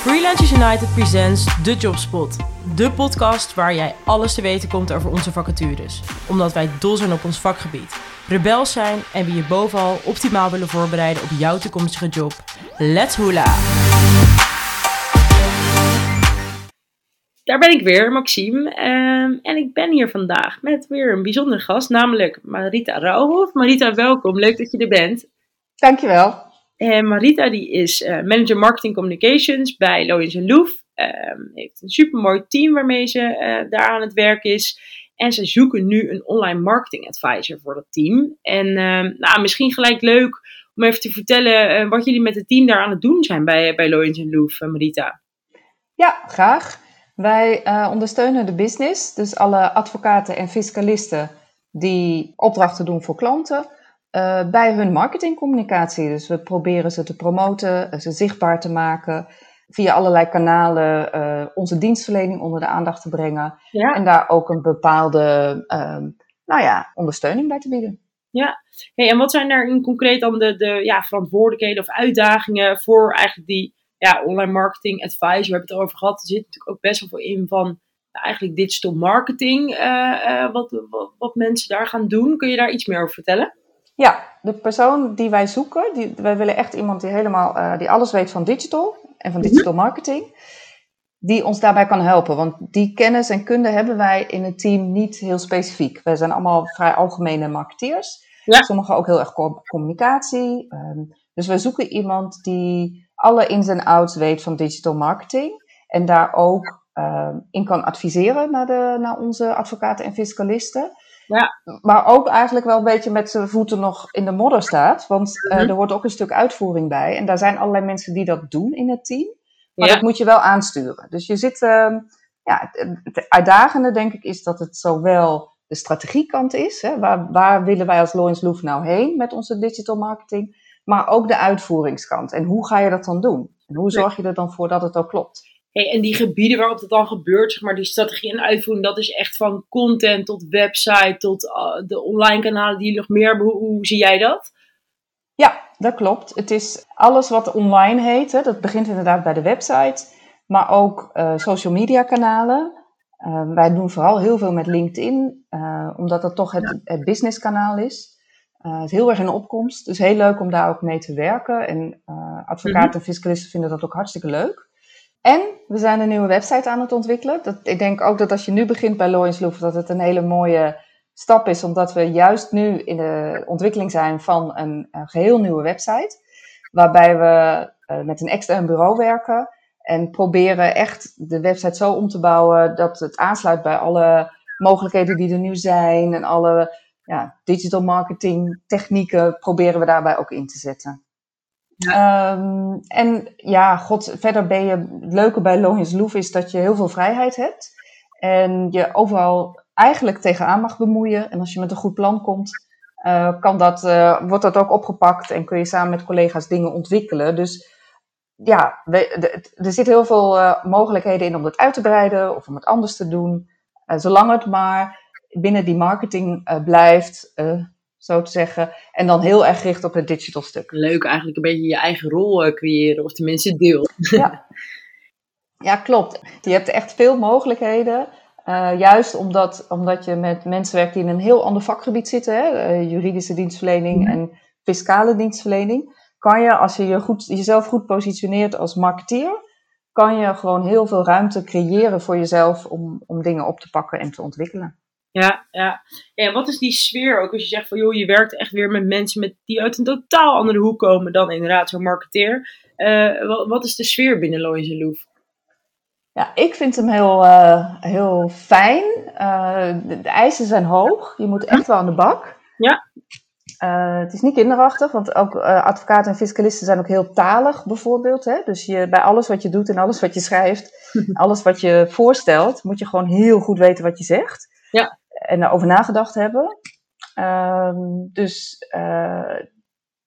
Freelancers United presents The Jobspot. De podcast waar jij alles te weten komt over onze vacatures. Omdat wij dol zijn op ons vakgebied. Rebels zijn en we je bovenal optimaal willen voorbereiden op jouw toekomstige job. Let's hula! Daar ben ik weer, Maxime. Ehm, en ik ben hier vandaag met weer een bijzondere gast, namelijk Marita Rauhoff. Marita, welkom. Leuk dat je er bent. Dankjewel. En Marita die is uh, manager marketing communications bij Loyens Loef. Um, heeft een supermooi team waarmee ze uh, daar aan het werk is. En ze zoeken nu een online marketing advisor voor dat team. En uh, nou, misschien gelijk leuk om even te vertellen uh, wat jullie met het team daar aan het doen zijn bij, bij Loyens Loef, Marita. Ja, graag. Wij ondersteunen de business, dus alle advocaten en fiscalisten die opdrachten doen voor klanten uh, bij hun marketingcommunicatie. Dus we proberen ze te promoten, eh, ze zichtbaar te maken, via allerlei kanalen uh, onze dienstverlening onder de aandacht te brengen. Ja. En daar ook een bepaalde uh, nou ja, ondersteuning bij te bieden. Ja, hey, en wat zijn daar in concreet dan de, de ja, verantwoordelijkheden of uitdagingen voor eigenlijk die ja, online marketing advisor? We hebben het erover gehad. Er zit natuurlijk ook best wel veel in van eigenlijk digital marketing, wat, wat, wat mensen daar gaan doen. Kun je daar iets meer over vertellen? Ja, de persoon die wij zoeken, die, wij willen echt iemand die helemaal, uh, die alles weet van digital en van digital marketing, die ons daarbij kan helpen. Want die kennis en kunde hebben wij in het team niet heel specifiek. Wij zijn allemaal vrij algemene marketeers. Ja. Sommigen ook heel erg communicatie. Um, dus we zoeken iemand die alle ins en outs weet van digital marketing. En daar ook um, in kan adviseren naar, de, naar onze advocaten en fiscalisten. Ja. Maar ook eigenlijk wel een beetje met zijn voeten nog in de modder staat. Want uh, er hoort ook een stuk uitvoering bij. En daar zijn allerlei mensen die dat doen in het team. Maar dat moet je wel aansturen. Dus je zit. Uh, ja, het uitdagende denk ik is dat het zowel de strategiekant is. Hè, waar, waar willen wij als Loins Loef nou heen met onze digital marketing? Maar ook de uitvoeringskant. En hoe ga je dat dan doen? En hoe zorg je er dan voor dat het ook klopt? Hey, en die gebieden waarop het dan gebeurt, zeg maar, die strategie en uitvoering, dat is echt van content tot website tot uh, de online kanalen die nog meer hoe, hoe, zie jij dat? Ja, dat klopt. Het is alles wat online heet. Hè. Dat begint inderdaad bij de website, maar ook uh, social media kanalen. Uh, wij doen vooral heel veel met LinkedIn, omdat dat toch het, ja. het businesskanaal is. het is heel erg in opkomst, dus heel leuk om daar ook mee te werken. En advocaten mm -hmm. en fiscalisten vinden dat ook hartstikke leuk. En we zijn een nieuwe website aan het ontwikkelen. Dat, ik denk ook dat als je nu begint bij Loyens Loef, dat het een hele mooie stap is, omdat we juist nu in de ontwikkeling zijn van een, een geheel nieuwe website. Waarbij we uh, met een extern bureau werken en proberen echt de website zo om te bouwen dat het aansluit bij alle mogelijkheden die er nu zijn en alle ja, digital marketing technieken proberen we daarbij ook in te zetten. Um, en ja, god, verder ben je, het leuke bij Logisch Loef is dat je heel veel vrijheid hebt. En je overal eigenlijk tegenaan mag bemoeien. En als je met een goed plan komt, uh, kan dat, uh, wordt dat ook opgepakt en kun je samen met collega's dingen ontwikkelen. Dus ja, er zitten heel veel uh, mogelijkheden in om het uit te breiden of om het anders te doen. zolang het maar binnen die marketing blijft, zo te zeggen. En dan heel erg gericht op het digital stuk. Leuk, eigenlijk een beetje je eigen rol uh, creëren, of tenminste deel. Ja. ja, klopt. Je hebt echt veel mogelijkheden. Uh, juist omdat, omdat je met mensen werkt die in een heel ander vakgebied zitten, hè? Uh, juridische dienstverlening mm. en fiscale dienstverlening, kan je, als je, je goed, jezelf goed positioneert als marketeer, kan je gewoon heel veel ruimte creëren voor jezelf om, om dingen op te pakken en te ontwikkelen. Ja, ja. En wat is die sfeer ook als je zegt van joh, je werkt echt weer met mensen met, die uit een totaal andere hoek komen dan inderdaad zo'n marketeer. Uh, wat, wat, is de sfeer binnen Lois Loef? Ja, ik vind hem heel, uh, heel fijn. Uh, de, de, eisen zijn hoog. Je moet echt wel aan de bak. Ja. het is niet kinderachtig, want ook advocaten en fiscalisten zijn ook heel talig bijvoorbeeld. Hè? Dus je, bij alles wat je doet en alles wat je schrijft, alles wat je voorstelt, moet je gewoon heel goed weten wat je zegt. Ja en daarover nagedacht hebben. Um, dus uh,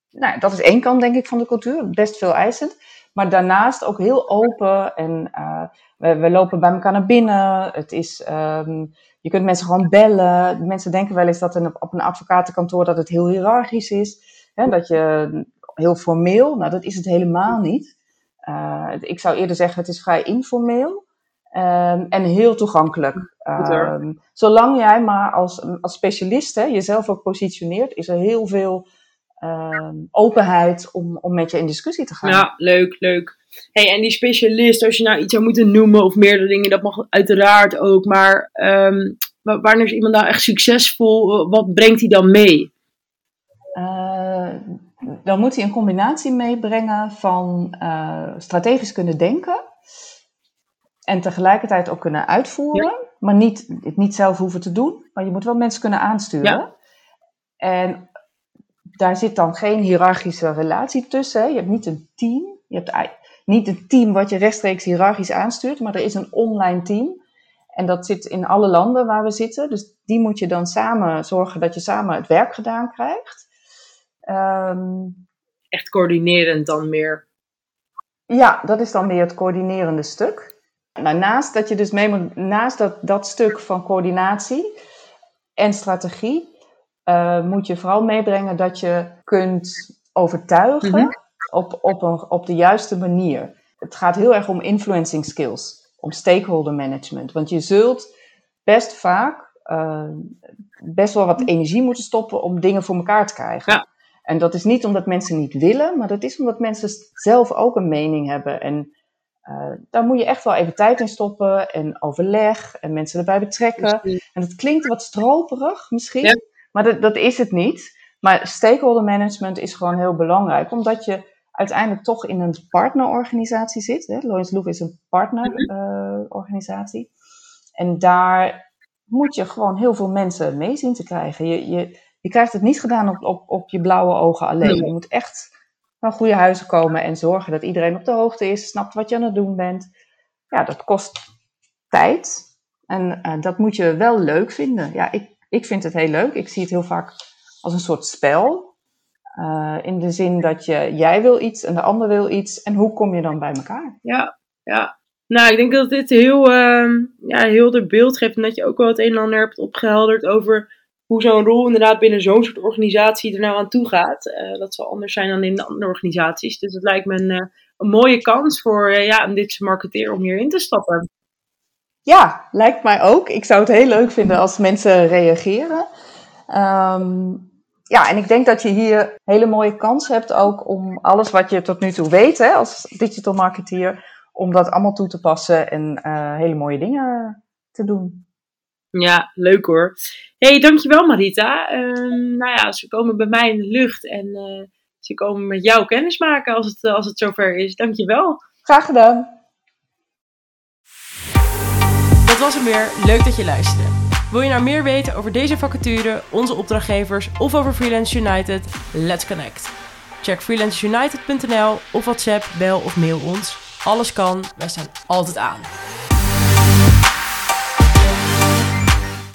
nou, dat is één kant, denk ik, van de cultuur. Best veel eisend. Maar daarnaast ook heel open. En uh, we, we, lopen bij elkaar naar binnen. Het is, um, je kunt mensen gewoon bellen. Mensen denken wel eens dat een, op een advocatenkantoor dat het heel hiërarchisch is. Hè, dat je heel formeel. Nou, dat is het helemaal niet. ik zou eerder zeggen, het is vrij informeel. Ehm, en heel toegankelijk. Um, zolang jij maar als, als specialist hè, jezelf ook positioneert, is er heel veel Ehm, openheid om, om met je in discussie te gaan. Ja, leuk, leuk. Hey, en die specialist, als je nou iets zou moeten noemen of meerdere dingen, dat mag uiteraard ook. Maar wanneer is iemand nou echt succesvol? Wat brengt hij dan mee? Uh, dan moet hij een combinatie meebrengen van uh, strategisch kunnen denken en tegelijkertijd ook kunnen uitvoeren. Maar niet, niet zelf hoeven te doen, maar je moet wel mensen kunnen aansturen. Ja. En daar zit dan geen hiërarchische relatie tussen. Je hebt niet een team. Je hebt niet een team wat je rechtstreeks hiërarchisch aanstuurt, maar er is een online team. En dat zit in alle landen waar we zitten. Dus die moet je dan samen zorgen dat je samen het werk gedaan krijgt. Um, Echt coördinerend dan meer? Ja, dat is dan meer het coördinerende stuk. Nou, naast dat je dus mee moet, naast dat, dat stuk van coördinatie en strategie, uh, moet je vooral meebrengen dat je kunt overtuigen mhm. op, op, een, op de juiste manier. Het gaat heel erg om influencing skills, om stakeholder management. Want je zult best vaak uh, best wel wat energie moeten stoppen om dingen voor elkaar te krijgen. Ja. En dat is niet omdat mensen niet willen, maar dat is omdat mensen zelf ook een mening hebben. En uh, daar moet je echt wel even tijd in stoppen en overleg en mensen erbij betrekken. En dat klinkt wat stroperig misschien. Ja. Maar dat, dat is het niet. Maar stakeholder management is gewoon heel belangrijk, omdat je uiteindelijk toch in een partnerorganisatie zit. Hè? Loef is een partnerorganisatie. Uh, en daar moet je gewoon heel veel mensen mee zien te krijgen. Je, je, je krijgt het niet gedaan op, op, op je blauwe ogen alleen. Je moet echt van goede huizen komen en zorgen dat iedereen op de hoogte is, snapt wat je aan het doen bent. Ja, dat kost tijd. En uh, dat moet je wel leuk vinden. Ja, ik, ik vind het heel leuk. Ik zie het heel vaak als een soort spel. Uh, in de zin dat je, jij wil iets en de ander wil iets. En hoe kom je dan bij elkaar? Ja, ja. Nou, ik denk dat dit heel, uh, ja, heel de beeld geeft. En dat je ook wel het een en ander hebt opgehelderd over hoe zo'n rol inderdaad binnen zo'n soort organisatie er nou aan toe gaat. Uh, dat zal anders zijn dan in andere organisaties. Dus het lijkt me een, eh, mooie kans voor ja, een dit marketeer om hierin te stappen. Ja, lijkt mij ook. Ik zou het heel leuk vinden als mensen reageren. Um, ja, en ik denk dat je hier hele mooie kans hebt ook om alles wat je tot nu toe weet hè, als digital marketeer, om dat allemaal toe te passen en uh, hele mooie dingen te doen. Ja, leuk hoor. hey, dankjewel Marita. Um, nou ja, ze komen bij mij in de lucht en uh, ze komen met jou kennis maken als het, als het zover is. Dankjewel. Graag gedaan. Dat was hem weer. Leuk dat je luisterde. Wil je nou meer weten over deze vacature, onze opdrachtgevers of over Freelance United? Let's connect. Check freelanceunited.nl of WhatsApp, bel of mail ons. Alles kan, wij staan altijd aan.